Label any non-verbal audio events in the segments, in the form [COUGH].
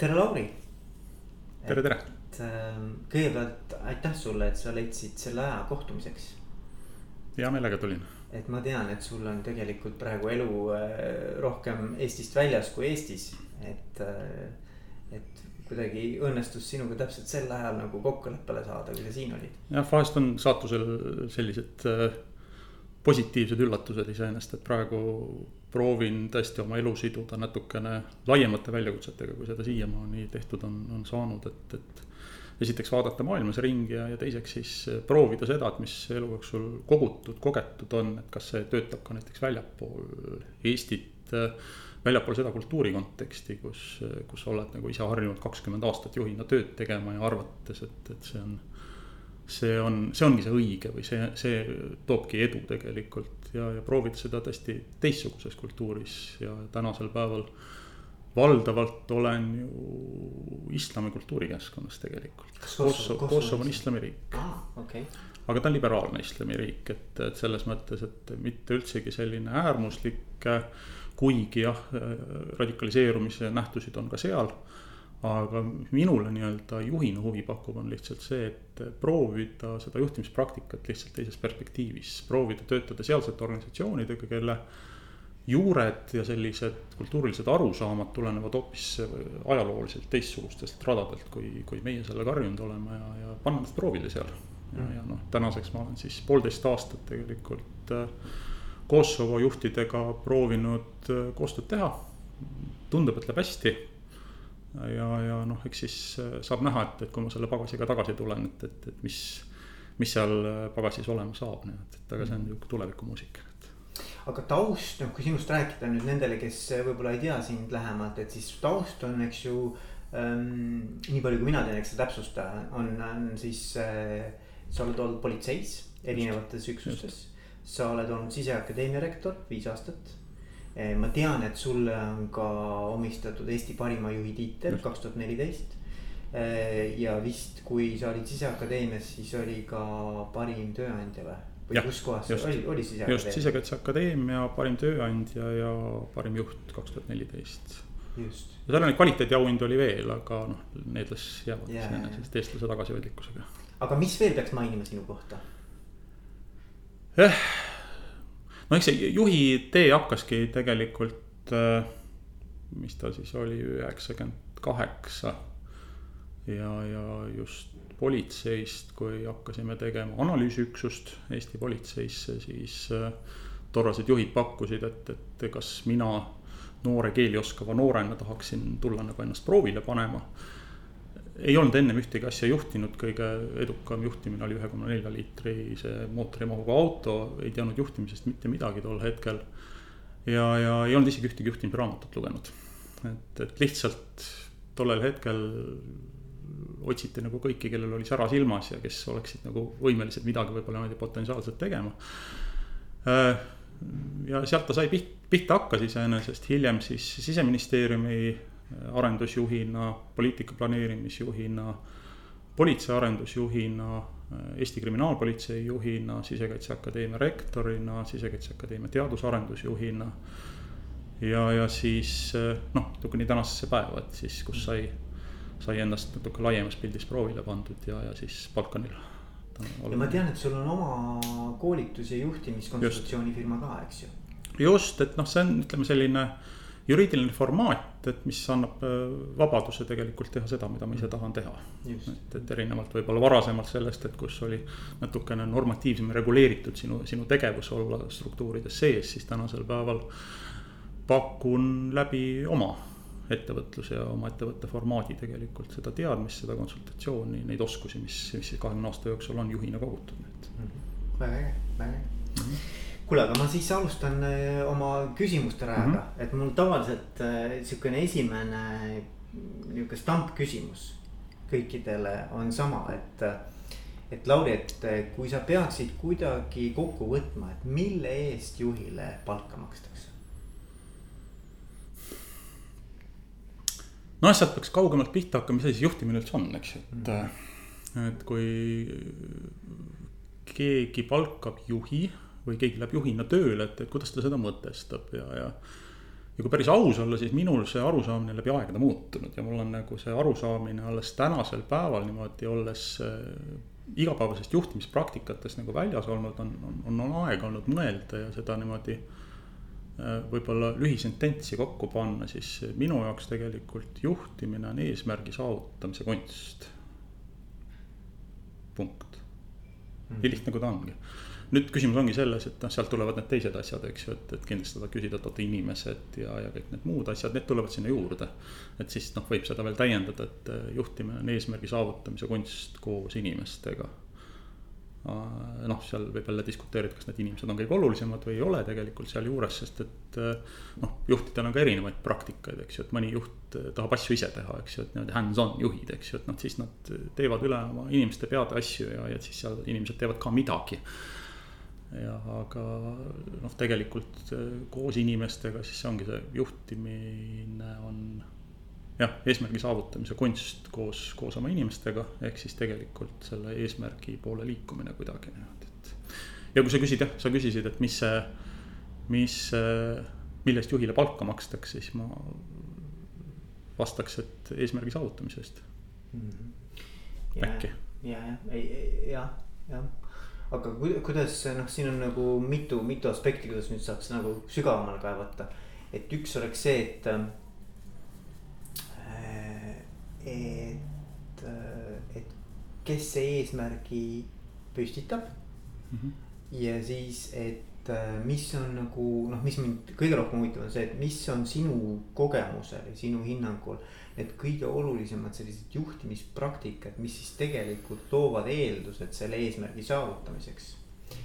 tere, Lauri. tere, tere. et ähm, kõigepealt aitäh sulle, et sa leidsid selle aja kohtumiseks. hea meelega tulin. et ma tean, et sul on tegelikult praegu elu äh, rohkem Eestist väljas kui Eestis, et, äh, et kuidagi õnnestus sinuga täpselt sel ajal nagu kokkuleppele saada, kui sa siin olid. jah, vahest on saatusel sellised äh, positiivsed üllatused iseenesest, et praegu proovin tõesti oma elu siduda natukene laiemate väljakutsetega, kui seda siiamaani tehtud on, on saanud, et, et. esiteks vaadata maailmas ringi ja, ja teiseks siis proovida seda, et mis elu jooksul kogutud, kogetud on, et kas see töötab ka näiteks väljapool Eestit. väljapool seda kultuuri konteksti, kus, kus oled nagu ise harjunud kakskümmend aastat juhina tööd tegema ja arvates, et, et see on see on, see ongi see õige või see, see toobki edu tegelikult ja, ja proovida seda tõesti teistsuguses kultuuris ja tänasel päeval. valdavalt olen ju islami kultuurikeskkonnas tegelikult. Kosovo, Kosovo on islamiriik ah,. Okay. aga ta on liberaalne islamiriik, et, et selles mõttes, et mitte üldsegi selline äärmuslik. kuigi jah, radikaliseerumise nähtusid on ka seal aga minule nii-öelda juhina huvi pakub, on lihtsalt see, et proovida seda juhtimispraktikat lihtsalt teises perspektiivis. proovida töötada sealsete organisatsioonidega, kelle juured ja sellised kultuurilised arusaamad tulenevad hoopis ajalooliselt teistsugustest radadelt, kui, kui meie sellega harjunud oleme ja, ja panna ennast proovile seal. ja, ja noh, tänaseks ma olen siis poolteist aastat tegelikult äh, Kosovo juhtidega proovinud äh, koostööd teha. tundub, et läheb hästi ja, ja noh, eks siis äh, saab näha, et, et kui ma selle pagasiga tagasi tulen, et, et, et mis, mis seal äh, pagasis olema saab, nii et, et aga see on nihuke tulevikumuusika, aga taust, noh, kui sinust rääkida nüüd nendele, kes võib-olla ei tea sind lähemalt, et siis taust on, eks ju ähm,. nii palju, kui mina tean, eks sa täpsusta, on, on siis äh, sa oled olnud politseis erinevates üksustes. sa oled olnud siseakadeemia rektor viis aastat ma tean, et sulle on ka omistatud Eesti parima juhi tiitel kaks tuhat neliteist. Eh, ja vist, kui sa olid Siseakadeemias, siis oli ka parim tööandja või? või kus kohas just, oli, oli Siseakadeemia? just, Sisekaitseakadeemia parim tööandja ja parim juht kaks tuhat neliteist. ja seal oli kvaliteediauhindu oli veel, aga noh, need las jäävad yeah. iseenesest eestlase tagasihoidlikkusega. aga mis veel peaks mainima sinu kohta eh,? No eks see juhi tee hakkaski tegelikult, äh, mis ta siis oli, üheksakümmend kaheksa. ja, ja just politseist, kui hakkasime tegema analüüsiüksust Eesti politseisse, siis äh, tollased juhid pakkusid, et, et kas mina noore keeli oskava noorena tahaksin tulla nagu ennast proovile panema ei olnud ennem ühtegi asja juhtinud, kõige edukam juhtimine oli ühe koma nelja liitrise mootorimahuga auto, ei teadnud juhtimisest mitte midagi tol hetkel. ja, ja ei olnud isegi ühtegi juhtimisraamatut lugenud. et, et lihtsalt tollel hetkel otsiti nagu kõiki, kellel oli sära silmas ja kes oleksid nagu võimelised midagi võib-olla niimoodi potentsiaalselt tegema. ja sealt ta sai pihta, pihta hakkas iseenesest, hiljem siis siseministeeriumi arendusjuhina, poliitika planeerimisjuhina, politsei arendusjuhina, Eesti Kriminaalpolitsei juhina, Sisekaitseakadeemia rektorina, Sisekaitseakadeemia teadus-arendusjuhina. ja, ja siis noh, kuni tänasesse päeva, et siis, kus sai, sai ennast natuke laiemas pildis proovile pandud ja, ja siis Balkanil. ja ma tean, et sul on oma koolitus- ja juhtimiskonsultatsioonifirma ka, eks ju. just, et noh, see on, ütleme selline juriidiline formaat, et mis annab äh, vabaduse tegelikult teha seda, mida ma ise tahan teha. et, et erinevalt võib-olla varasemalt sellest, et kus oli natukene normatiivsem reguleeritud sinu, sinu tegevus olla struktuurides sees, siis tänasel päeval pakun läbi oma ettevõtluse ja oma ettevõtte formaadi tegelikult seda teadmist, seda konsultatsiooni, neid oskusi, mis, mis kahekümne aasta jooksul on juhina kogutud, et. -hmm. väga äge, väga äge. -hmm kuule, aga ma siis alustan äh, oma küsimuste rajaga mm, -hmm. et mul tavaliselt äh, sihukene esimene nihuke stampküsimus kõikidele on sama, et. et Lauri, et kui sa peaksid kuidagi kokku võtma, et mille eest juhile palka makstakse? noh, sealt peaks kaugemalt pihta hakkama, mis asi see juhtimine üldse on, eks et mm. -hmm. et kui keegi palkab juhi või keegi läheb juhina tööle, et, et kuidas ta seda mõtestab ja, ja. ja kui päris aus olla, siis minul see arusaamine läbi aegade muutunud ja mul on nagu see arusaamine alles tänasel päeval niimoodi olles äh, igapäevasest juhtimispraktikatest nagu väljas olnud, on, on, on aeg olnud mõelda ja seda niimoodi äh, võib-olla lühisententsi kokku panna, siis minu jaoks tegelikult juhtimine on eesmärgi saavutamise kunst. punkt. nii lihtne, kui ta ongi nüüd küsimus ongi selles, et noh, sealt tulevad need teised asjad, eks ju, et, et kindlasti saad küsida, et oota inimesed ja, ja kõik need muud asjad, need tulevad sinna juurde. et siis noh, võib seda veel täiendada, et eh, juhtimine on eesmärgi saavutamise kunst koos inimestega noh, seal võib jälle diskuteerida, kas need inimesed on kõige olulisemad või ei ole tegelikult sealjuures, sest et eh, noh, juhtidel on ka erinevaid praktikaid, eks ju, et mõni juht eh, tahab asju ise teha, eks ju, et niimoodi hands-on juhid, eks ju, et noh, siis nad teevad üle oma inimeste peade asju ja, ja siis seal inimesed teevad ka midagi ja aga noh, tegelikult äh, koos inimestega, siis ongi see juhtimine on jah, eesmärgi saavutamise kunst koos, koos oma inimestega, ehk siis tegelikult selle eesmärgi poole liikumine kuidagi niimoodi, et. ja kui sa küsid jah, sa küsisid, et mis see, mis, mille eest juhile palka makstakse, siis ma vastaks, et eesmärgi saavutamise eest mm. -hmm. äkki. ja, ja, ei, jah, jah aga kuidas noh, siin on nagu mitu, mitu aspekti, kuidas nüüd saaks nagu sügavamale kaevata. et üks oleks see, et äh,, et, äh, et kes see eesmärgi püstitab mm. -hmm. ja siis, et äh, mis on nagu noh, mis mind kõige rohkem huvitab, on see, et mis on sinu kogemusel ja sinu hinnangul need kõige olulisemad sellised juhtimispraktikad, mis siis tegelikult loovad eeldused selle eesmärgi saavutamiseks.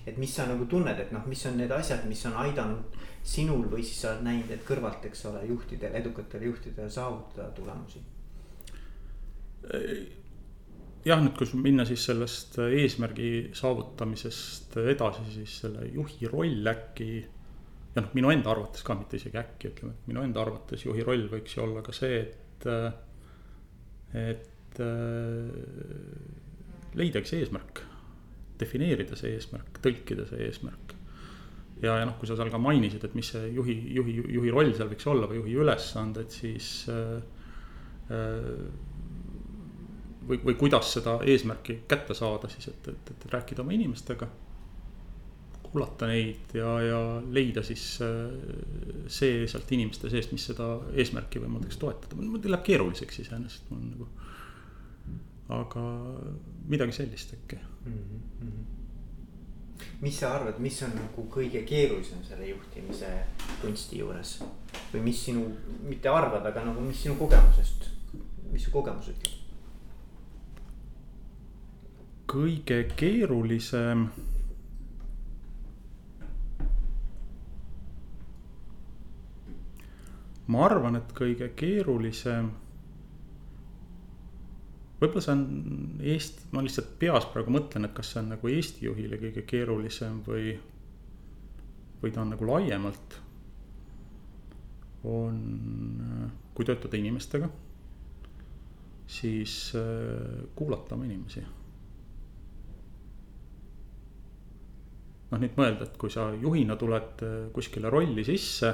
et mis sa nagu tunned, et noh, mis on need asjad, mis on aidanud sinul või siis sa oled näinud, et kõrvalt, eks ole, juhtidel, edukatel juhtidel saavutada tulemusi? jah, nüüd kui minna siis sellest eesmärgi saavutamisest edasi, siis selle juhi roll äkki ja noh, minu enda arvates ka, mitte isegi äkki ütleme, et minu enda arvates juhi roll võiks ju olla ka see, et et, et leida üks eesmärk, defineerida see eesmärk, tõlkida see eesmärk. ja, ja noh, kui sa seal ka mainisid, et mis see juhi, juhi, juhi roll seal võiks olla või juhi ülesanded, siis äh, või, või kuidas seda eesmärki kätte saada siis, et, et, et rääkida oma inimestega kuulata neid ja, ja leida siis äh, see sealt inimeste seest, mis seda eesmärki võimaldaks toetada, läheb keeruliseks iseenesest, mul nagu. aga midagi sellist äkki mm. -hmm. mis sa arvad, mis on nagu kõige keerulisem selle juhtimise kunsti juures või mis sinu, mitte arvad, aga nagu, mis sinu kogemusest, mis su kogemus ütleb? kõige keerulisem ma arvan, et kõige keerulisem. võib-olla see on Eesti, ma lihtsalt peas praegu mõtlen, et kas see on nagu Eesti juhile kõige keerulisem või, või ta on nagu laiemalt. on, kui töötada inimestega, siis äh, kuulata oma inimesi noh, nüüd mõelda, et kui sa juhina tuled äh, kuskile rolli sisse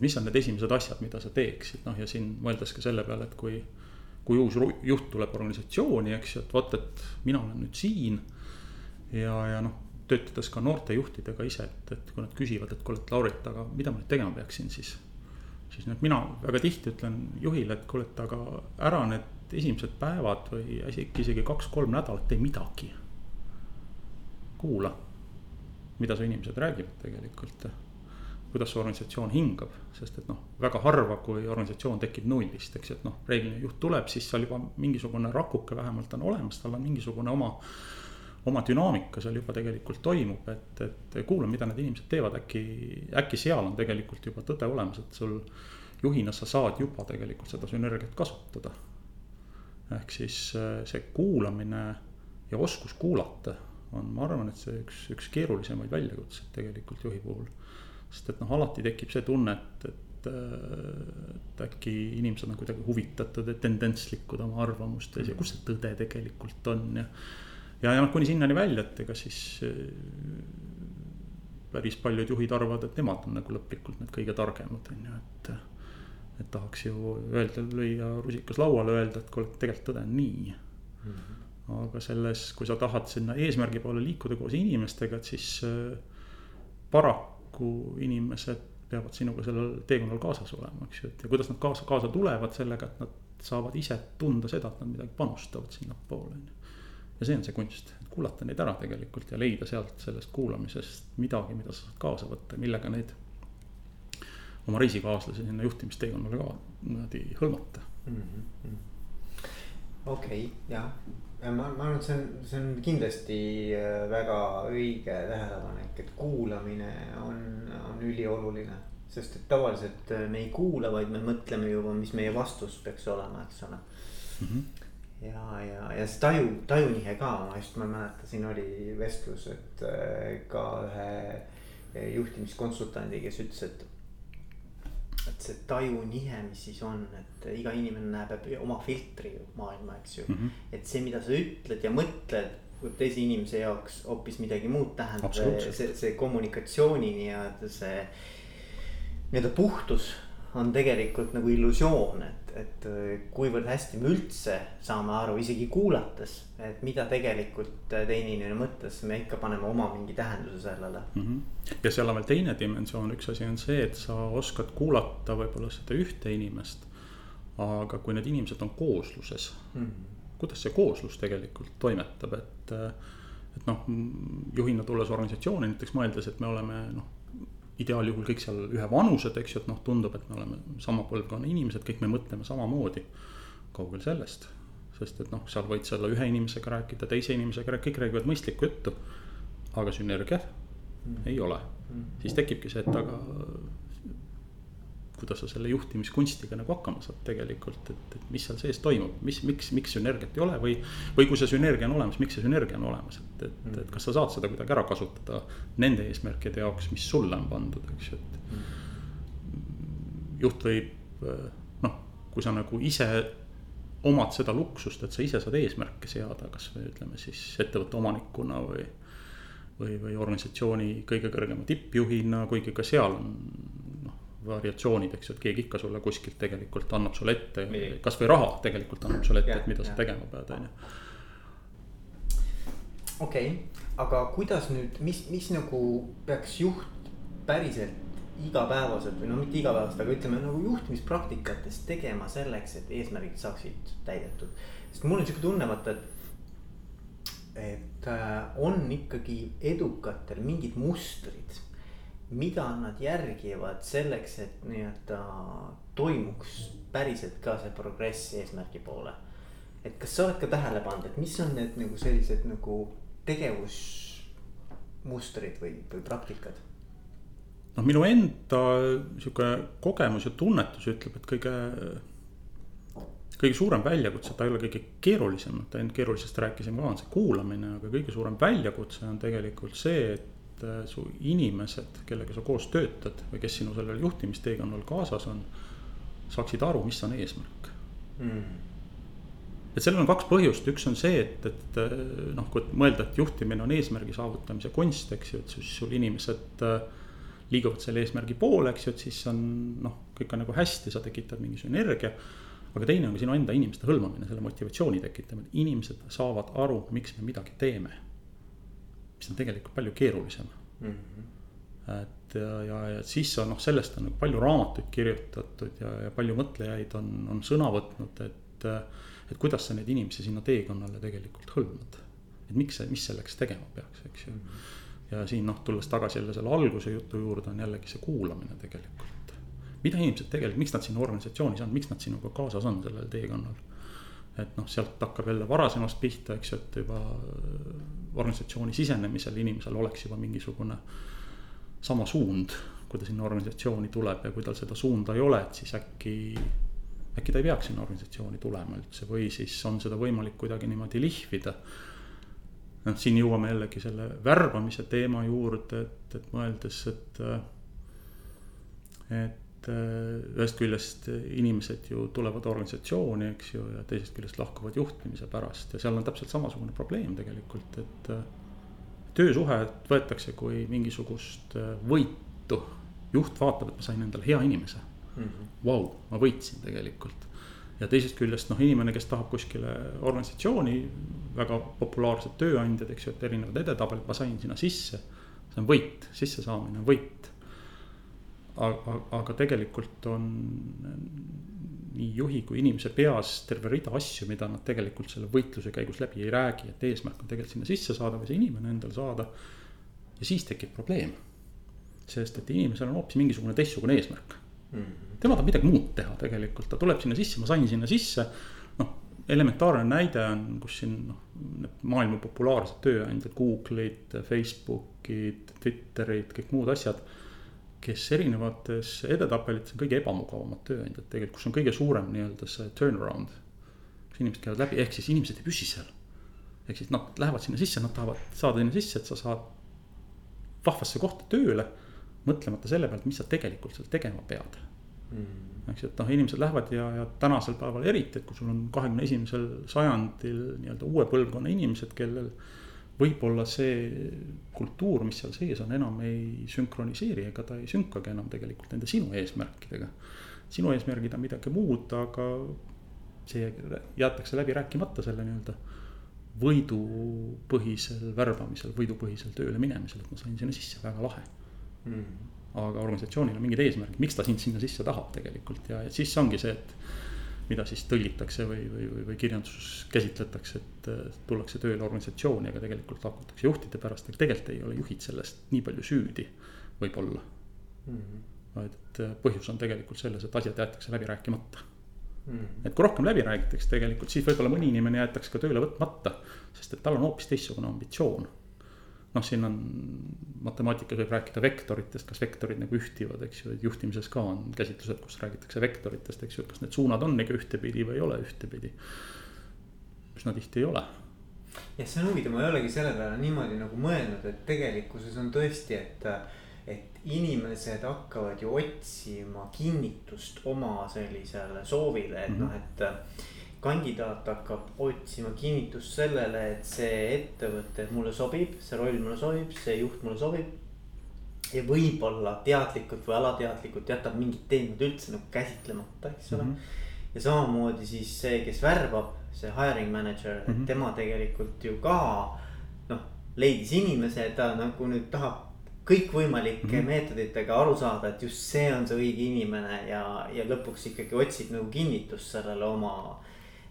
mis on need esimesed asjad, mida sa teeksid, noh ja siin mõeldes ka selle peale, et kui. kui uus juht tuleb organisatsiooni, eks ju, et vot, et mina olen nüüd siin. ja, ja noh, töötades ka noorte juhtidega ise, et, et kui nad küsivad, et kuule, et Laurit, aga mida ma nüüd tegema peaksin siis. siis nüüd mina väga tihti ütlen juhile, et kuule, et aga ära need esimesed päevad või äkki isegi kaks-kolm nädalat tee midagi. kuula, mida su inimesed räägivad tegelikult kuidas su organisatsioon hingab. sest et noh, väga harva, kui organisatsioon tekib nullist, eks et noh, reeglina juht tuleb, siis seal juba mingisugune rakuke vähemalt on olemas, tal on mingisugune oma. oma dünaamika seal juba tegelikult toimub, et, et kuula, mida need inimesed teevad, äkki, äkki seal on tegelikult juba tõde olemas, et sul. juhina sa saad juba tegelikult seda sünergiat kasutada. ehk siis see kuulamine ja oskus kuulata on, ma arvan, et see üks, üks keerulisemaid väljakutseid tegelikult juhi puhul sest et noh, alati tekib see tunne, et, et, et äkki inimesed on kuidagi huvitatud ja tendentslikud oma arvamustes ja kus see tõde tegelikult on ja. ja, ja noh, kuni sinnani välja, et ega siis päris paljud juhid arvavad, et nemad on nagu lõplikult need kõige targemad, on ju, et. et tahaks ju öelda, lüüa rusikas lauale, öelda, et kuule, tegelikult tõde on nii mm. -hmm. aga selles, kui sa tahad sinna eesmärgi poole liikuda koos inimestega, et siis äh, paraku inimesed peavad sinuga sellel teekonnal kaasas olema, eks ju, et ja kuidas nad kaasa, kaasa tulevad sellega, et nad saavad ise tunda seda, et nad midagi panustavad sinnapoole, on ju. Ja see on see kunst, et kuulata neid ära tegelikult ja leida sealt sellest kuulamisest midagi, mida sa saad kaasa võtta, millega neid oma reisikaaslasi sinna juhtimisteekonnale ka niimoodi hõlmata. Mm -hmm.. Okei okay,, jah, ja ma, ma arvan, et see on, see on kindlasti äh, väga õige tähelepanek, et kuulamine on, on ülioluline. sest et tavaliselt äh, me ei kuula, vaid me mõtleme juba, mis meie vastus peaks olema, eks ole mm. -hmm ja, ja, ja see taju, tajunihe ka, ma just, ma ei mäleta, siin oli vestlus, et äh, ka ühe juhtimiskonsultandi, kes ütles, et. Et see tajunihe, mis siis on, et iga inimene näeb läbi oma filtri maailma, eks ju mm. -hmm. et see, mida sa ütled ja mõtled, võib teise inimese jaoks hoopis midagi muud tähendada, see, see kommunikatsiooni nii-öelda see nii-öelda puhtus on tegelikult nagu illusioon, et, et kuivõrd hästi me üldse saame aru, isegi kuulates, et mida tegelikult teine inimene mõtles, me ikka paneme oma mingi tähenduse sellele mm. -hmm. ja seal on veel teine dimensioon, üks asi on see, et sa oskad kuulata võib-olla seda ühte inimest. aga kui need inimesed on koosluses mm, -hmm. kuidas see kooslus tegelikult toimetab, et, et noh, juhina tulles organisatsiooni näiteks mõeldes, et me oleme noh ideaaljuhul kõik seal ühevanused, eks ju, et noh, tundub, et me oleme sama põlvkonna inimesed, kõik me mõtleme samamoodi. kaugel sellest, sest et noh, seal võid selle ühe inimesega rääkida, teise inimesega rääkida, kõik räägivad mõistlikku juttu. aga sünergiat mm. ei ole mm., siis tekibki see, et aga kuidas sa selle juhtimiskunstiga nagu hakkama saad tegelikult, et, et mis seal sees toimub, mis, miks, miks sünergiat ei ole või. või kui see sünergia on olemas, miks see sünergia on olemas, et, et, et kas sa saad seda kuidagi ära kasutada nende eesmärkide jaoks, mis sulle on pandud, eks ju, et. juht võib noh, kui sa nagu ise omad seda luksust, et sa ise saad eesmärke seada, kasvõi ütleme siis ettevõtte omanikuna või. või, või organisatsiooni kõige kõrgema tippjuhina, kuigi ka seal on variatsioonid, eks ju, et keegi ikka sulle kuskilt tegelikult annab sulle ette, kasvõi raha tegelikult annab sulle ette, et mida ja. sa tegema pead, on ju. okei okay., aga kuidas nüüd, mis, mis nagu peaks juht päriselt igapäevaselt või no mitte igapäevaselt, aga ütleme nagu juhtimispraktikatest tegema selleks, et eesmärgid saaksid täidetud. sest mul on sihuke tunne, vaata, et et äh, on ikkagi edukatel mingid mustrid mida nad järgivad selleks, et nii-öelda toimuks päriselt ka see progress eesmärgi poole. et kas sa oled ka tähele pannud, et mis on need nagu sellised nagu tegevusmustrid või, või praktikad? noh, minu enda sihuke kogemus ja tunnetus ütleb, et kõige, kõige suurem väljakutse, ta ei ole kõige keerulisem, et ainult keerulisest rääkisime ka, on see kuulamine, aga kõige suurem väljakutse on tegelikult see, et et äh, su inimesed, kellega sa koos töötad või kes sinu sellel juhtimisteekonnal kaasas on, saaksid aru, mis on eesmärk. Mm.. et sellel on kaks põhjust, üks on see, et, et äh, noh, kui mõelda, et juhtimine on eesmärgi saavutamise kunst, eks ju, et siis sul inimesed äh, liiguvad selle eesmärgi poole, eks ju, et siis on noh, kõik on nagu hästi, sa tekitad mingi sünergia. aga teine on ka sinu enda inimeste hõlmamine, selle motivatsiooni tekitamine, inimesed saavad aru, miks me midagi teeme mis on tegelikult palju keerulisem mm. -hmm. et ja, ja, ja siis on noh, sellest on palju raamatuid kirjutatud ja, ja palju mõtlejaid on, on sõna võtnud, et. et kuidas sa neid inimesi sinna teekonnale tegelikult hõlmad. et miks see, mis selleks tegema peaks, eks ju mm. -hmm. ja siin noh, tulles tagasi jälle selle alguse jutu juurde, on jällegi see kuulamine tegelikult. mida inimesed tegelikult, miks nad sinna organisatsioonis on, miks nad sinuga kaasas on sellel teekonnal et noh, sealt hakkab jälle varasemast pihta, eks ju, et juba organisatsiooni sisenemisel inimesel oleks juba mingisugune sama suund, kui ta sinna organisatsiooni tuleb ja kui tal seda suunda ei ole, et siis äkki, äkki ta ei peaks sinna organisatsiooni tulema üldse või siis on seda võimalik kuidagi niimoodi lihvida. noh, siin jõuame jällegi selle värbamise teema juurde, et, et mõeldes, et, et et äh, ühest küljest inimesed ju tulevad organisatsiooni, eks ju, ja teisest küljest lahkuvad juhtimise pärast ja seal on täpselt samasugune probleem tegelikult, et. töösuhet võetakse kui mingisugust äh, võitu. juht vaatab, et ma sain endale hea inimese mm. -hmm. Vau, ma võitsin tegelikult. ja teisest küljest noh, inimene, kes tahab kuskile organisatsiooni, väga populaarsed tööandjad, eks ju, et erinevad edetabelid, ma sain sinna sisse. see on võit, sissesaamine on võit. Aga, aga tegelikult on nii juhi kui inimese peas terve rida asju, mida nad tegelikult selle võitluse käigus läbi ei räägi, et eesmärk on tegelikult sinna sisse saada või see inimene endale saada. ja siis tekib probleem. sest et inimesel on hoopis mingisugune teistsugune eesmärk mm. -hmm. tema tahab midagi muud teha tegelikult, ta tuleb sinna sisse, ma sain sinna sisse. noh, elementaarne näide on, kus siin noh, need maailma populaarsed tööandjad, Google'id, Facebook'id, Twitterid, kõik muud asjad kes erinevates edetabelites on kõige ebamugavamad tööandjad tegelikult, kus on kõige suurem nii-öelda see turnaround. kus inimesed käivad läbi, ehk siis inimesed ei püsi seal. ehk siis nad lähevad sinna sisse, nad tahavad saada sinna sisse, et sa saad vahvasse kohta tööle. mõtlemata selle pealt, mis sa tegelikult seal tegema pead mm.. eks et noh, inimesed lähevad ja, ja tänasel päeval eriti, et kui sul on kahekümne esimesel sajandil nii-öelda uue põlvkonna inimesed, kellel võib-olla see kultuur, mis seal sees on, enam ei sünkroniseeri, ega ta ei sünkagi enam tegelikult nende sinu eesmärkidega. sinu eesmärgid on midagi muud, aga see jäetakse läbi rääkimata selle nii-öelda võidupõhisel värbamisel, võidupõhisel tööle minemisel, et ma sain sinna sisse, väga lahe. Mm.. aga organisatsioonil on mingid eesmärgid, miks ta sind sinna sisse tahab tegelikult? Ja, ja siis ongi see, et mida siis tõlgitakse või, või, või, või kirjanduses käsitletakse, et tullakse tööle organisatsiooni, aga tegelikult lahkutakse juhtide pärast, aga tegelikult ei ole juhid sellest nii palju süüdi, võib-olla mm. -hmm. et põhjus on tegelikult selles, et asjad jäetakse läbi rääkimata mm. -hmm. et kui rohkem läbi räägitakse tegelikult, siis võib-olla mõni inimene jäetakse ka tööle võtmata, sest et tal on hoopis teistsugune ambitsioon noh, siin on matemaatikas võib rääkida vektoritest, kas vektorid nagu ühtivad, eks ju, et juhtimises ka on käsitlused, kus räägitakse vektoritest, eks ju, et kas need suunad on ikka ühtepidi või ei ole ühtepidi. üsna tihti ei ole. jah, see on huvitav, ma ei olegi selle peale niimoodi nagu mõelnud, et tegelikkuses on tõesti, et. et inimesed hakkavad ju otsima kinnitust oma sellisele soovile, et mm -hmm. noh, et kandidaat hakkab otsima kinnitust sellele, et see ettevõte mulle sobib, see roll mulle sobib, see juht mulle sobib. ja võib-olla teadlikult või alateadlikult jätab mingid teemad üldse nagu käsitlemata, eks ole mm. -hmm. ja samamoodi siis see, kes värbab, see hiring manager mm, -hmm. tema tegelikult ju ka noh, leidis inimese, ta nagu nüüd tahab kõikvõimalike mm -hmm. meetoditega aru saada, et just see on see õige inimene ja, ja lõpuks ikkagi otsib nagu kinnitust sellele oma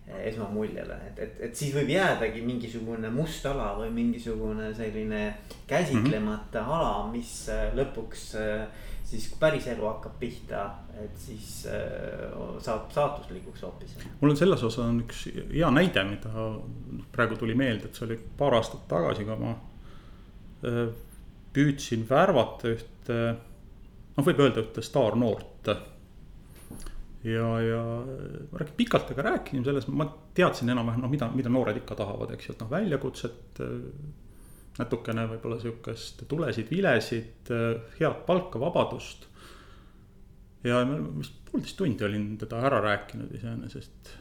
esmamuljele, et, et, et siis võib jäädagi mingisugune must ala või mingisugune selline käsitlemata mm -hmm. ala, mis äh, lõpuks äh, siis, kui päris elu hakkab pihta, et siis äh, saab saatuslikuks hoopis. mul on selles osas on üks hea näide, mida praegu tuli meelde, et see oli paar aastat tagasi, kui ma püüdsin värvata ühte, noh, võib öelda ühte staarnoort ja, ja ma räägin pikalt temaga rääkisin selles, ma teadsin enam-vähem, noh, mida, mida noored ikka tahavad, eks ju, et noh, väljakutset. natukene võib-olla sihukest tulesid, vilesid, head palka, vabadust. ja vist poolteist tundi olin teda ära rääkinud iseenesest.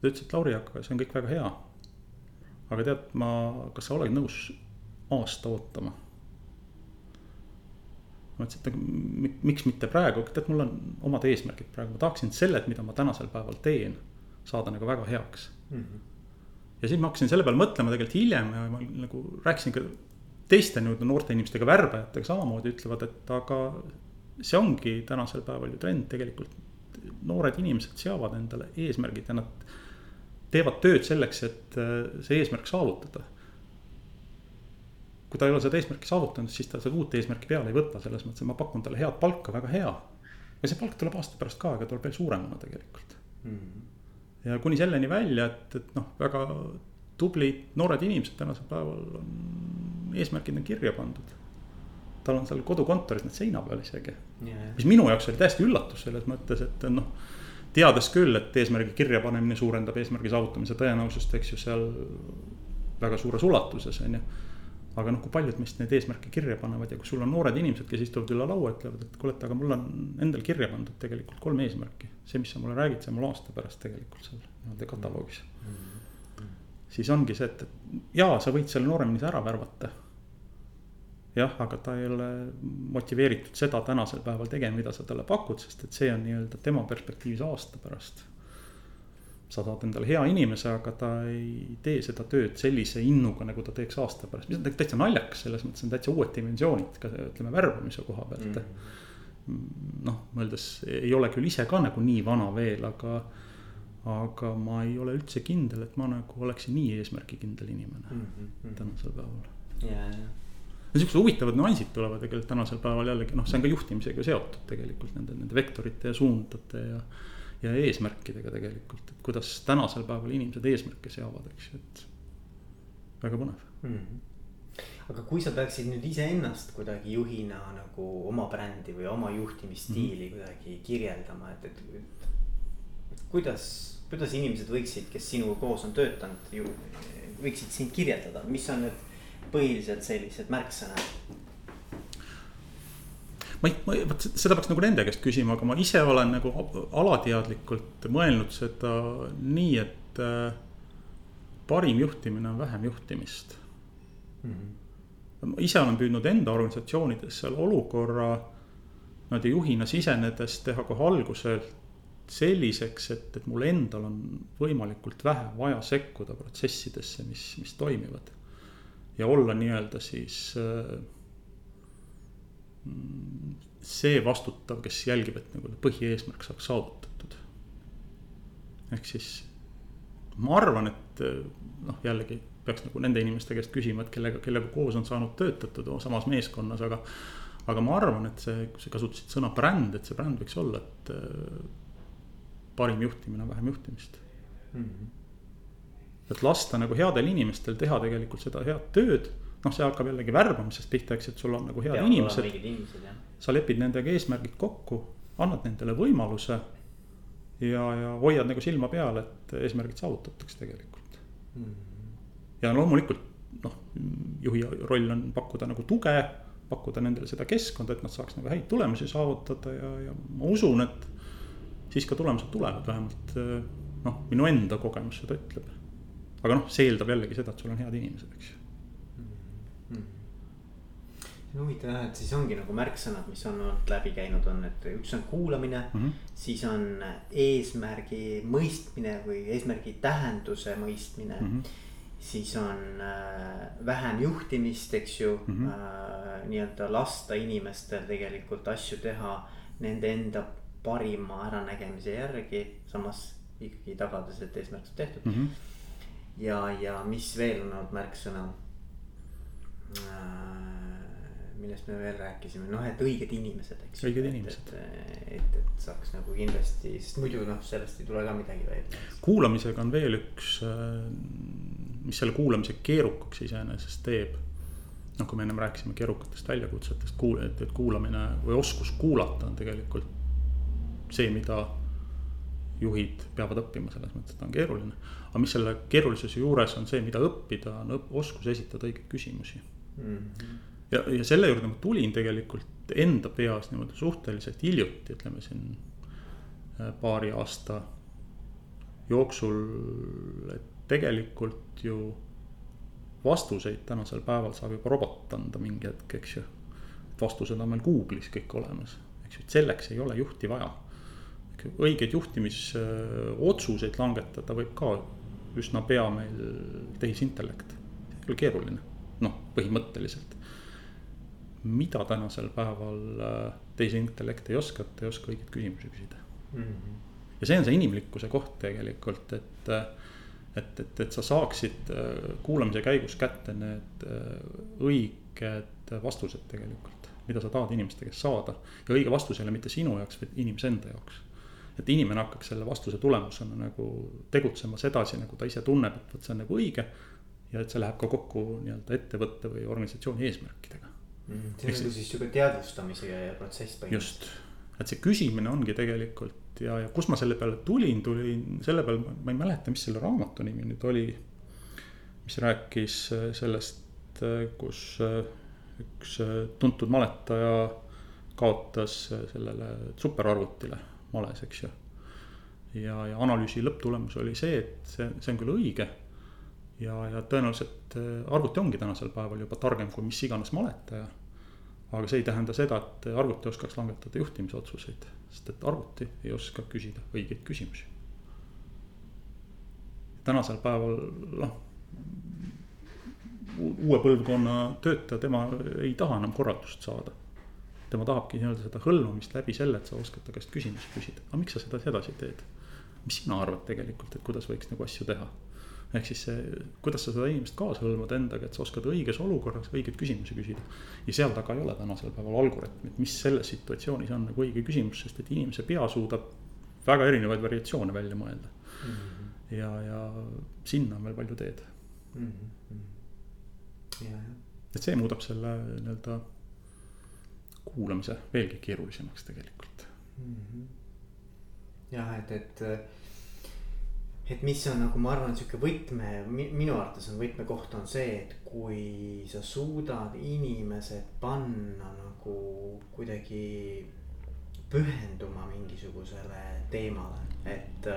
ta ütles, et Lauri, aga see on kõik väga hea. aga tead, ma, kas sa oled nõus aasta ootama ma ütlesin, et miks mitte praegu, tead, mul on omad eesmärgid praegu, ma tahaksin selle, mida ma tänasel päeval teen, saada nagu väga heaks mm. -hmm. ja siis ma hakkasin selle peale mõtlema tegelikult hiljem ja ma nagu rääkisin ka teiste nii-öelda noorte inimestega, värbajatega samamoodi ütlevad, et aga see ongi tänasel päeval ju trend tegelikult. noored inimesed seavad endale eesmärgid ja nad teevad tööd selleks, et äh, see eesmärk saavutada kui ta ei ole seda eesmärki saavutanud, siis ta seda uut eesmärki peale ei võta, selles mõttes, et ma pakun talle head palka, väga hea. ja see palk tuleb aasta pärast ka, aga tuleb veel suuremana tegelikult mm. -hmm. ja kuni selleni välja, et, et noh, väga tublid noored inimesed tänasel päeval on, eesmärgid on kirja pandud. tal on seal kodukontoris need seina peal isegi yeah.. mis minu jaoks oli täiesti üllatus selles mõttes, et noh teades küll, et eesmärgi kirjapanemine suurendab eesmärgi saavutamise tõenäosust, eks ju, seal väga suures ulatuses, on ju aga noh, kui paljud meist neid eesmärke kirja panevad ja kui sul on noored inimesed, kes istuvad üle laua, ütlevad, et kuule, et aga mul on endal kirja pandud tegelikult kolm eesmärki. see, mis sa mulle räägid, see on mul aasta pärast tegelikult seal nii-öelda kataloogis mm. -hmm. siis ongi see, et, et jaa, sa võid selle noore inimese ära värvata. jah, aga ta ei ole motiveeritud seda tänasel päeval tegema, mida sa talle pakud, sest et see on nii-öelda tema perspektiivis aasta pärast. Sa saad endale hea inimese, aga ta ei tee seda tööd sellise innuga, nagu ta teeks aasta pärast, mis on täitsa naljakas, selles mõttes on täitsa uued dimensioonid ka ütleme värbamise koha pealt mm. noh, mõeldes ei ole küll ise ka nagu nii vana veel, aga aga ma ei ole üldse kindel, et ma nagu oleksin nii eesmärgikindel inimene mm -hmm. tänasel päeval. ja, ja. ja siuksed huvitavad nüansid tulevad tegelikult tänasel päeval jällegi noh, see on ka juhtimisega seotud tegelikult nende, nende vektorite ja suundade ja. Ja eesmärkidega tegelikult, et kuidas tänasel päeval inimesed eesmärke seavad, eks ju, et väga põnev mm. -hmm aga kui sa peaksid nüüd iseennast kuidagi juhina nagu oma brändi või oma juhtimisstiili mm -hmm. kuidagi kirjeldama, et, et, et kuidas, kuidas inimesed võiksid, kes sinuga koos on töötanud, võiksid sind kirjeldada, mis on need põhilised sellised märksõnad? Ma ei, ma, vot seda peaks nagu nende käest küsima, aga ma ise olen nagu alateadlikult mõelnud seda nii, et äh, parim juhtimine on vähem juhtimist mm. -hmm ma ise olen püüdnud enda organisatsioonides seal olukorra niimoodi juhina sisenedes teha kohe alguselt selliseks, et, et mul endal on võimalikult vähe vaja sekkuda protsessidesse, mis, mis toimivad. ja olla nii-öelda siis äh, see vastutav, kes jälgib, et nagu põhieesmärk saaks saavutatud. ehk siis ma arvan, et noh, jällegi peaks nagu nende inimeste käest küsima, et kellega, kellega koos on saanud töötatud samas meeskonnas, aga. aga ma arvan, et see, kui sa kasutasid sõna bränd, et see bränd võiks olla, et äh, parim juhtimine on vähem juhtimist mm. -hmm. et lasta nagu headel inimestel teha tegelikult seda head tööd noh, see hakkab jällegi värbamisest pihta, eks, et sul on nagu head Peab inimesed. sa lepid nendega eesmärgid kokku, annad nendele võimaluse. ja, ja hoiad nagu silma peal, et eesmärgid saavutatakse tegelikult mm. -hmm ja loomulikult noh, juhi roll on pakkuda nagu tuge, pakkuda nendele seda keskkonda, et nad saaks nagu häid tulemusi saavutada ja, ja ma usun, et siis ka tulemused tulevad, vähemalt noh, minu enda kogemus seda ütleb. aga noh, see eeldab jällegi seda, et sul on head inimesed, eks ju mm. see on huvitav jah, et siis ongi nagu märksõnad, mis on olnud läbi käinud, on, et üks on kuulamine mm, -hmm. siis on eesmärgi mõistmine või eesmärgi tähenduse mõistmine mm. -hmm siis on äh, vähem juhtimist, eks ju mm -hmm. äh, nii-öelda lasta inimestel tegelikult asju teha nende enda parima äranägemise järgi, samas ikkagi tagades, et eesmärk saab tehtud mm. -hmm. ja, ja mis veel on olnud märksõna äh, millest me veel rääkisime, noh, et õiged inimesed, eks. õiged inimesed. et, et, et saaks nagu kindlasti, sest muidu noh, sellest ei tule ka midagi välja. kuulamisega on veel üks, äh, mis selle kuulamise keerukaks iseenesest teeb. noh, kui me ennem rääkisime keerukatest väljakutsetest, kuul-, et, et kuulamine või oskus kuulata on tegelikult see, mida juhid peavad õppima, selles mõttes, et ta on keeruline. aga mis selle keerulisuse juures on see, mida õppida, on õpp, oskus esitada õigeid küsimusi mm. -hmm ja, ja selle juurde ma tulin tegelikult enda peas niimoodi suhteliselt hiljuti, ütleme siin äh, paari aasta jooksul, et tegelikult ju vastuseid tänasel päeval saab juba robot anda mingi hetk, eks ju. vastused on meil Google'is kõik olemas, eks ju, et selleks ei ole juhti vaja. õigeid juhtimisotsuseid langetada võib ka üsna pea meil tehisintellekt, ole keeruline, noh, põhimõtteliselt mida tänasel päeval äh, tehisintellekt ei oska, ta ei oska õigeid küsimusi küsida mm. -hmm. ja see on see inimlikkuse koht tegelikult, et, äh, et, et, et sa saaksid äh, kuulamise käigus kätte need õiged vastused tegelikult, mida sa tahad inimeste käest saada. ja õige vastus ei ole mitte sinu jaoks, vaid inimese enda jaoks. et inimene hakkaks selle vastuse tulemusena nagu tegutsemas edasi, nagu ta ise tunneb, et vot see on nagu õige. Ja et see läheb ka kokku nii-öelda ettevõtte või organisatsiooni eesmärkidega mm,. see on nagu siis sihuke teadvustamise protsess põhimõtteliselt. just, et see küsimine ongi tegelikult ja, ja kus ma selle peale tulin, tulin selle peale, ma ei mäleta, mis selle raamatu nimi nüüd oli. mis rääkis äh, sellest, äh, kus äh, üks tuntud maletaja kaotas sellele superarvutile males, eks ju. ja, ja analüüsi lõpptulemus oli see, et see, see on küll õige ja, ja tõenäoliselt äh, arvuti ongi tänasel päeval juba targem kui mis iganes maletaja. aga see ei tähenda seda, et arvuti oskaks langetada juhtimisotsuseid, sest et arvuti ei oska küsida õigeid küsimusi. tänasel päeval noh uue põlvkonna töötaja, tema ei taha enam korraldust saada. tema tahabki nii-öelda seda hõlmamist läbi selle, et sa oskad ta käest küsimusi küsida, aga miks sa seda edasi teed? mis sina arvad tegelikult, et kuidas võiks nagu asju teha? Ehk siis see, kuidas sa seda inimest kaasa hõlmad endaga, et sa oskad õiges olukorras õigeid küsimusi küsida. ja seal taga ei ole tänasel päeval algoritmid, mis selles situatsioonis on nagu õige küsimus, sest et inimese pea suudab väga erinevaid variatsioone välja mõelda mm. -hmm. ja, ja sinna on veel palju teed mm. -hmm et see muudab selle nii-öelda kuulamise veelgi keerulisemaks tegelikult mm. -hmm. jah, et, et, et mis on nagu ma arvan, sihuke võtme, minu arvates on võtmekoht on see, et kui sa suudad inimesed panna nagu kuidagi pühenduma mingisugusele teemale, et,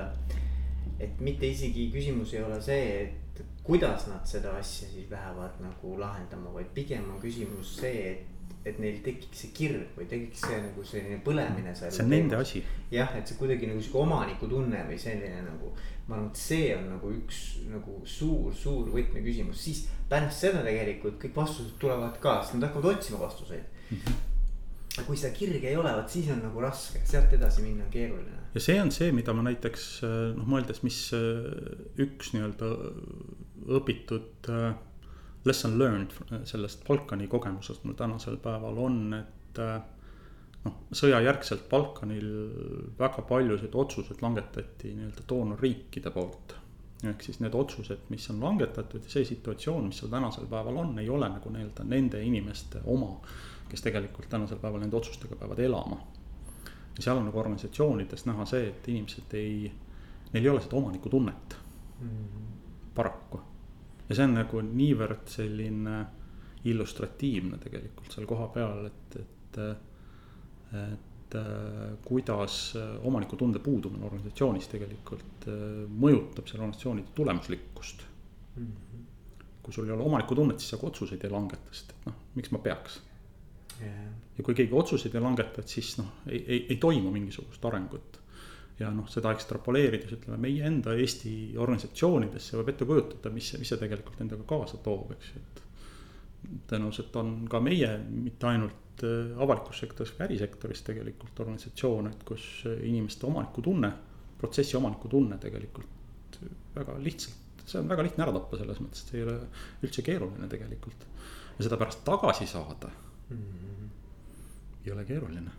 et mitte isegi küsimus ei ole see, et kuidas nad seda asja siis lähevad nagu lahendama, vaid pigem on küsimus see, et et neil tekiks see kirg või tekiks see nagu selline põlemine seal. see on nende asi. jah, et see kuidagi nagu sihuke omanikutunne või selline nagu. ma arvan, et see on nagu üks nagu suur-suur võtmeküsimus, siis pärast seda tegelikult kõik vastused tulevad ka, sest nad hakkavad otsima vastuseid mm. -hmm aga kui seda kirge ei ole, vot siis on nagu raske, sealt edasi minna on keeruline. ja see on see, mida ma näiteks noh, mõeldes, mis üks nii-öelda õpitud lesson learned sellest Balkani kogemusest mul tänasel päeval on, et noh, sõjajärgselt Balkanil väga paljusid otsuseid langetati nii-öelda doonorriikide poolt. ehk siis need otsused, mis on langetatud ja see situatsioon, mis seal tänasel päeval on, ei ole nagu nii-öelda nende inimeste oma kes tegelikult tänasel päeval nende otsustega peavad elama. ja seal on nagu organisatsioonides näha see, et inimesed ei, neil ei ole seda omanikutunnet mm, -hmm. paraku. Ja see on nagu niivõrd selline illustratiivne tegelikult seal kohapeal, et, et, et kuidas omanikutunde puudumine organisatsioonis tegelikult mõjutab selle organisatsiooni tulemuslikkust mm. -hmm. kui sul ei ole omanikutunnet, siis sa ka otsuseid ei langeta, sest et noh, miks ma peaks yeah.. ja kui keegi otsuseid ei langeta, et siis noh, ei, ei, ei toimu mingisugust arengut. Ja noh, seda ekstrapoleerides ütleme meie enda Eesti organisatsioonidesse võib ette kujutada, mis, mis see tegelikult endaga kaasa toob, eks ju, et. tõenäoliselt on ka meie, mitte ainult äh, avalikus sektoris, ka ärisektoris tegelikult organisatsioone, et kus inimeste omanikutunne, protsessi omanikutunne tegelikult väga lihtsalt, see on väga lihtne ära tappa selles mõttes, et see ei ole üldse keeruline tegelikult. ja seda pärast tagasi saada mm. -hmm. ei ole keeruline.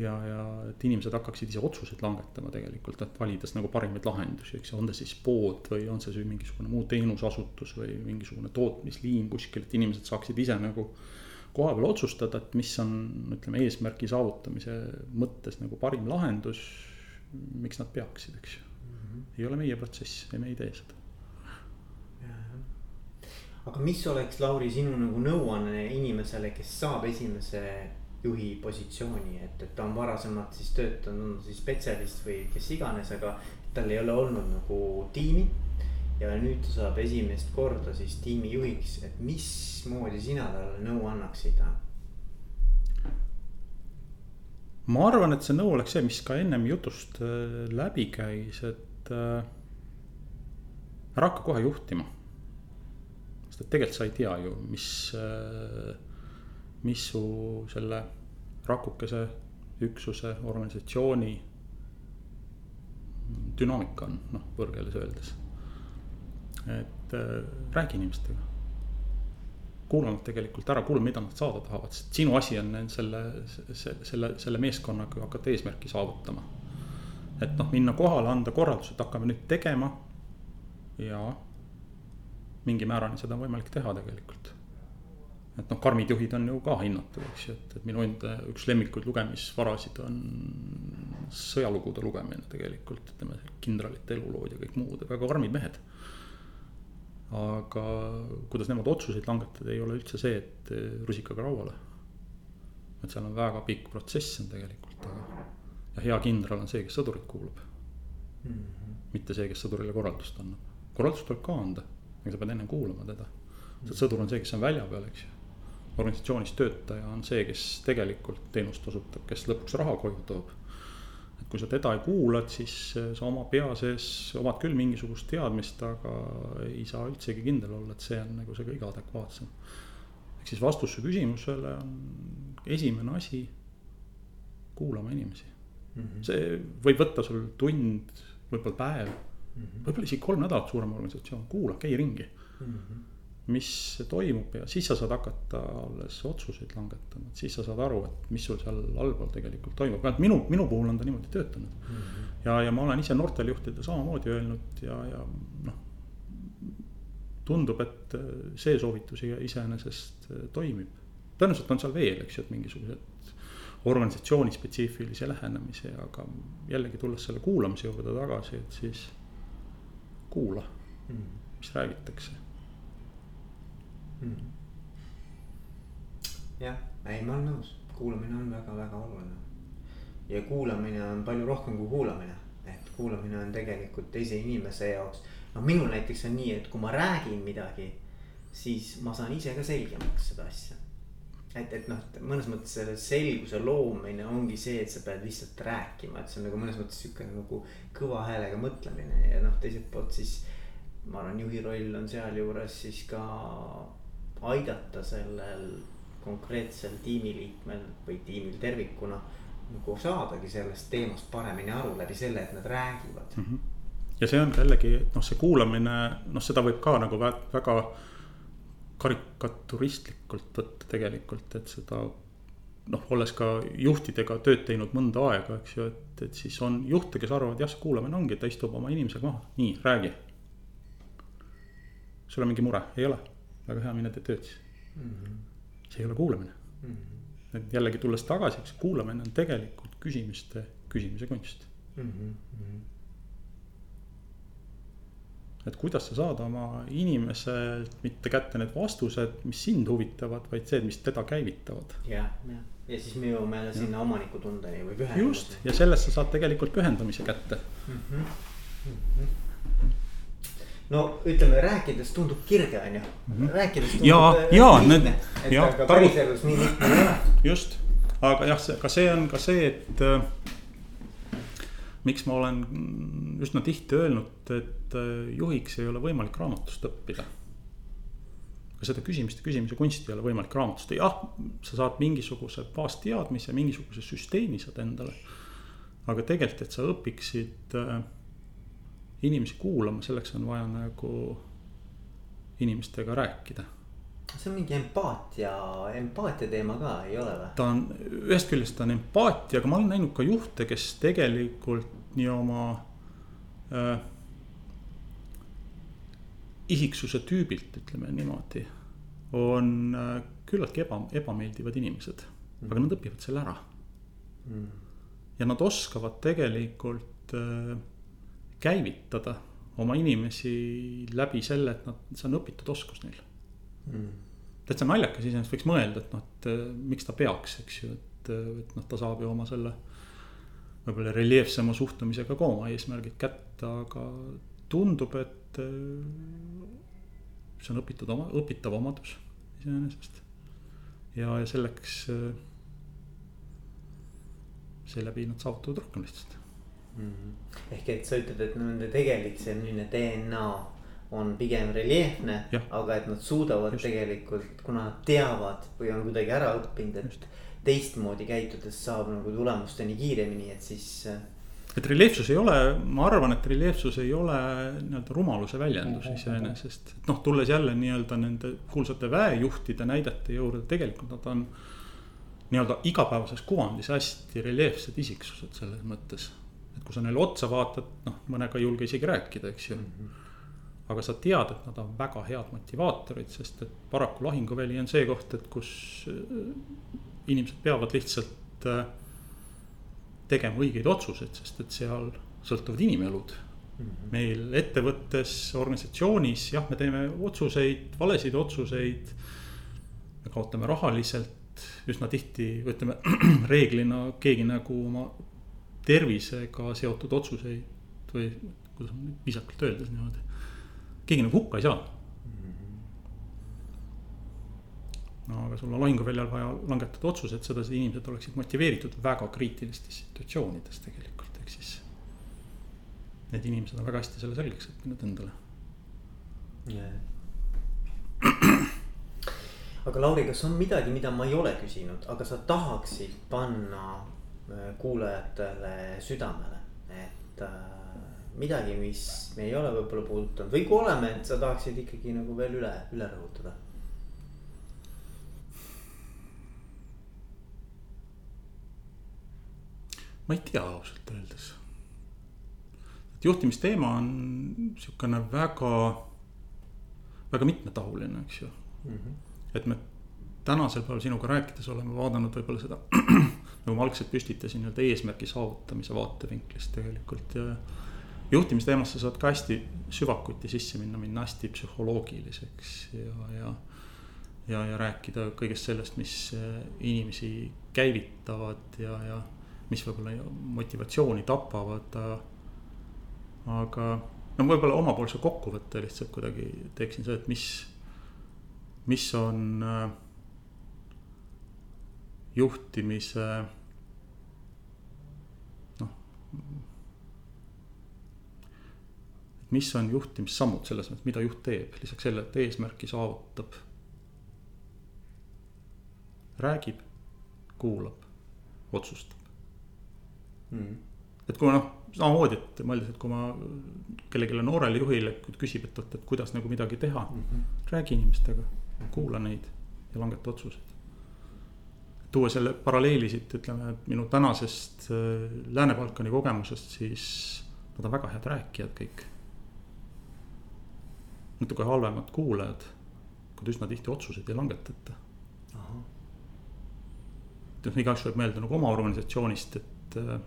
Ja, ja et inimesed hakkaksid ise otsuseid langetama tegelikult, et valides nagu parimaid lahendusi, eks on ta siis pood või on see mingisugune muu teenusasutus või mingisugune tootmisliin kuskil, et inimesed saaksid ise nagu kohapeal otsustada, et mis on, ütleme, eesmärgi saavutamise mõttes nagu parim lahendus. miks nad peaksid, eks ju mm, -hmm. ei ole meie protsess ja me ei tee seda aga mis oleks, Lauri, sinu nagu nõuanne inimesele, kes saab esimese juhi positsiooni, et, et ta on varasemalt siis töötanud, on siis spetsialist või kes iganes, aga tal ei ole olnud nagu tiimi. ja nüüd ta saab esimest korda siis tiimi juhiks, et mismoodi sina talle nõu annaksid? ma arvan, et see nõu oleks see, mis ka ennem jutust äh, läbi käis, et äh, ära hakka kohe juhtima sest et tegelikult sa ei tea ju, mis, äh, mis su selle rakukese, üksuse, organisatsiooni dünaamika on, noh, võõrkeeles öeldes. et äh, räägi inimestega. kuula nad tegelikult ära, kuula, mida nad saada tahavad, sest sinu asi on selle, selle, selle meeskonnaga hakata eesmärki saavutama. et noh, minna kohale, anda korraldus, et hakkame nüüd tegema ja mingi määrani seda on võimalik teha tegelikult. Et noh, karmid juhid on ju ka hinnatud, eks ju, et, et minu enda üks lemmikuid lugemisvarasid on sõjalugude lugemine tegelikult, ütleme, kindralite elulood ja kõik muud, väga karmid mehed. aga kuidas nemad otsuseid langetada, ei ole üldse see, et rusikaga rauale. et seal on väga pikk protsess on tegelikult, aga ja hea kindral on see, kes sõdurit kuulab mm. -hmm. mitte see, kes sõdurile korraldust annab korraldus tuleb ka anda, aga sa pead ennem kuulama teda. sest sõdur on see, kes on välja peal, eks ju. Organisatsioonis töötaja on see, kes tegelikult teenust osutab, kes lõpuks raha koju toob. et kui sa teda ei kuulad, siis sa oma pea sees omad küll mingisugust teadmist, aga ei saa üldsegi kindel olla, et see on nagu see kõige adekvaatsem. ehk siis vastus su küsimusele on esimene asi, kuulama inimesi mm. -hmm. see võib võtta sul tund, võib-olla päev mm -hmm., võib-olla isegi kolm nädalat suurem organisatsioon, kuula, käi ringi mm. -hmm mis toimub ja siis sa saad hakata alles otsuseid langetama, et siis sa saad aru, et mis sul seal allpool tegelikult toimub, vähemalt minu, minu puhul on ta niimoodi töötanud mm. -hmm. ja, ja ma olen ise noortele juhtidele samamoodi öelnud ja, ja noh. tundub, et see soovitus iseenesest toimib, tõenäoliselt on seal veel, eks ju, et mingisugused organisatsiooni spetsiifilisi lähenemisi, aga jällegi tulles selle kuulamise juurde tagasi, et siis kuula mm, -hmm. mis räägitakse mm. jah, ei, ma olen nõus, kuulamine on väga-väga oluline. ja kuulamine on palju rohkem kui kuulamine, et kuulamine on tegelikult teise inimese jaoks. noh, minul näiteks on nii, et kui ma räägin midagi, siis ma saan ise ka selgemaks seda asja et, et noh, mõnes mõttes selle selguse loomine ongi see, et sa pead lihtsalt rääkima, et see on nagu mõnes mõttes sihuke nagu kõva häälega mõtlemine ja noh, teiselt poolt siis. ma arvan, juhi roll on sealjuures siis ka aidata sellel konkreetsel tiimiliikmel või tiimil tervikuna. nagu saadagi sellest teemast paremini aru läbi selle, et nad räägivad mm. -hmm. ja see on jällegi noh, see kuulamine, noh, seda võib ka nagu väga, karikaturistlikult võtta tegelikult, et seda noh, olles ka juhtidega tööd teinud mõnda aega, eks ju, et, et siis on juhte, kes arvavad, jah, see kuulamine ongi, ta istub oma inimesega maha, nii, räägi. sul on mingi mure, ei ole, väga hea, mine tee tööd siis mm. -hmm. see ei ole kuulamine mm. -hmm. et jällegi tulles tagasi, eks kuulamine on tegelikult küsimuste küsimise kunst mm. -hmm et kuidas sa saad oma inimeselt mitte kätte need vastused, mis sind huvitavad, vaid see, mis teda käivitavad. jah, jah, ja siis me jõuame jälle sinna omanikutundeni või pühendumiseni. just, ja sellest sa saad tegelikult pühendamise kätte mm. -hmm. Mm -hmm. No ütleme, rääkides tundub kirge, on ju, mhm. rääkides tundub ja, ja, need, ei ole. just, aga jah, see, ka see on ka see, et äh, miks ma olen üsna tihti öelnud, et äh, juhiks ei ole võimalik raamatust õppida. ka seda küsimiste küsimise kunsti ei ole võimalik raamatust, jah, sa saad mingisuguse baasteadmise, mingisuguse süsteemi saad endale. aga tegelikult, et sa õpiksid äh, inimesi kuulama, selleks on vaja nagu inimestega rääkida see on mingi empaatia, empaatia teema ka, ei ole või? ta on, ühest küljest ta on empaatia, aga ma olen näinud ka juhte, kes tegelikult nii oma äh, isiksuse tüübilt, ütleme niimoodi. on äh, küllaltki eba, ebameeldivad inimesed mm., aga nad õpivad selle ära mm.. ja nad oskavad tegelikult äh, käivitada oma inimesi läbi selle, et nad, see on õpitud oskus neil mm.. täitsa naljakas iseenesest võiks mõelda, et noh, et äh, miks ta peaks, eks ju, et, äh, et noh, ta saab ju oma selle. võib-olla reljeefsema suhtumisega ka oma eesmärgid kätte, aga tundub, et äh, see on õpitud oma, õpitav omadus iseenesest. ja, ja selleks, seeläbi nad saavutavad rohkem lihtsalt mm. -hmm. ehk et sa ütled, et nende tegelik selline DNA on pigem reljeefne, aga et nad suudavad Just. tegelikult, kuna nad teavad või on kuidagi ära õppinud, et Just. teistmoodi käitudes saab nagu tulemusteni kiiremini, et siis. Äh, et reljeefsus ei ole, ma arvan, et reljeefsus ei ole nii-öelda rumaluse väljendus iseenesest, et noh, tulles jälle nii-öelda nende kuulsate väejuhtide näidete juurde, tegelikult nad on. nii-öelda igapäevases kuvandis hästi reljeefsed isiksused selles mõttes, et kui sa neile otsa vaatad, noh, mõnega ei julge isegi rääkida, eks ju mm. -hmm aga sa tead, et nad on väga head motivaatorid, sest et paraku lahinguväli on see koht, et kus äh, inimesed peavad lihtsalt äh, tegema õigeid otsuseid, sest et seal sõltuvad inimelud mm. -hmm. meil ettevõttes, organisatsioonis, jah, me teeme otsuseid, valesid otsuseid. me kaotame rahaliselt üsna tihti, ütleme [CLEARS THROAT] reeglina keegi nagu oma tervisega seotud otsuseid või kuidas viisakalt öeldes niimoodi keegi nagu hukka ei saa no aga sul on lahinguväljal vaja langetada sedasi et inimesed oleksid motiveeritud väga kriitilistes situatsioonides tegelikult, ehk siis. Need inimesed on väga hästi selle selgeks õppinud endale yeah.. [CLEARS THROAT] aga Lauri, kas on midagi, mida ma ei ole küsinud, aga sa tahaksid panna kuulajatele südamele, et äh, midagi, mis me ei ole võib-olla puudutanud või kui oleme, et sa tahaksid ikkagi nagu veel üle, üle rõhutada ma ei tea ausalt öeldes. et juhtimisteema on sihukene väga, väga mitmetahuline, eks ju mm. -hmm. et me tänasel päeval sinuga rääkides oleme vaadanud võib-olla seda [CLEARS THROAT] nagu ma algselt püstitasin nii-öelda eesmärgi saavutamise vaatevinklist tegelikult ja. juhtimisteemasse saad ka hästi süvakuti sisse minna, minna hästi psühholoogiliseks ja, ja. ja, ja rääkida kõigest sellest, mis inimesi käivitavad ja, ja mis võib-olla motivatsiooni tapavad. aga no võib-olla omapoolse kokkuvõtte lihtsalt kuidagi teeksin seda, et mis, mis on äh, juhtimise noh. mis on juhtimissammud selles mõttes, mida juht teeb, lisaks sellele, et eesmärki saavutab. räägib, kuulab, otsustab mm.. et kui noh, samamoodi, et mõeldes, et kui ma kellelegi noorele juhile küsib, et oot, et kuidas nagu midagi teha mm. -hmm. räägi inimestega, kuula neid ja langeta otsused. Tuua selle paralleeli siit, ütleme minu tänasest äh, Lääne-Balkani kogemusest, siis nad on väga head rääkijad kõik. natuke halvemad kuulajad, kuid üsna tihti otsuseid ei langetata. et noh, igaüks võib meelde nagu oma organisatsioonist, et äh,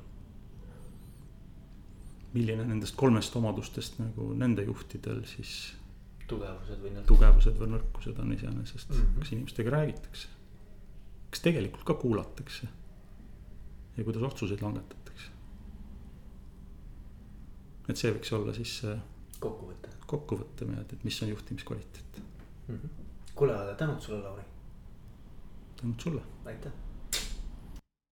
milline nendest kolmest omadustest nagu nende juhtidel siis. tugevused või nõrkused. tugevused või nõrkused on iseenesest mm, -hmm. kas inimestega räägitakse. Kas tegelikult ka kuulatakse. ja kuidas otsuseid langetatakse. et see võiks olla siis see. kokkuvõte. kokkuvõte, et mis on juhtimiskvaliteet mm -hmm.. kuule, tänud sulle, Lauri. tänud sulle. aitäh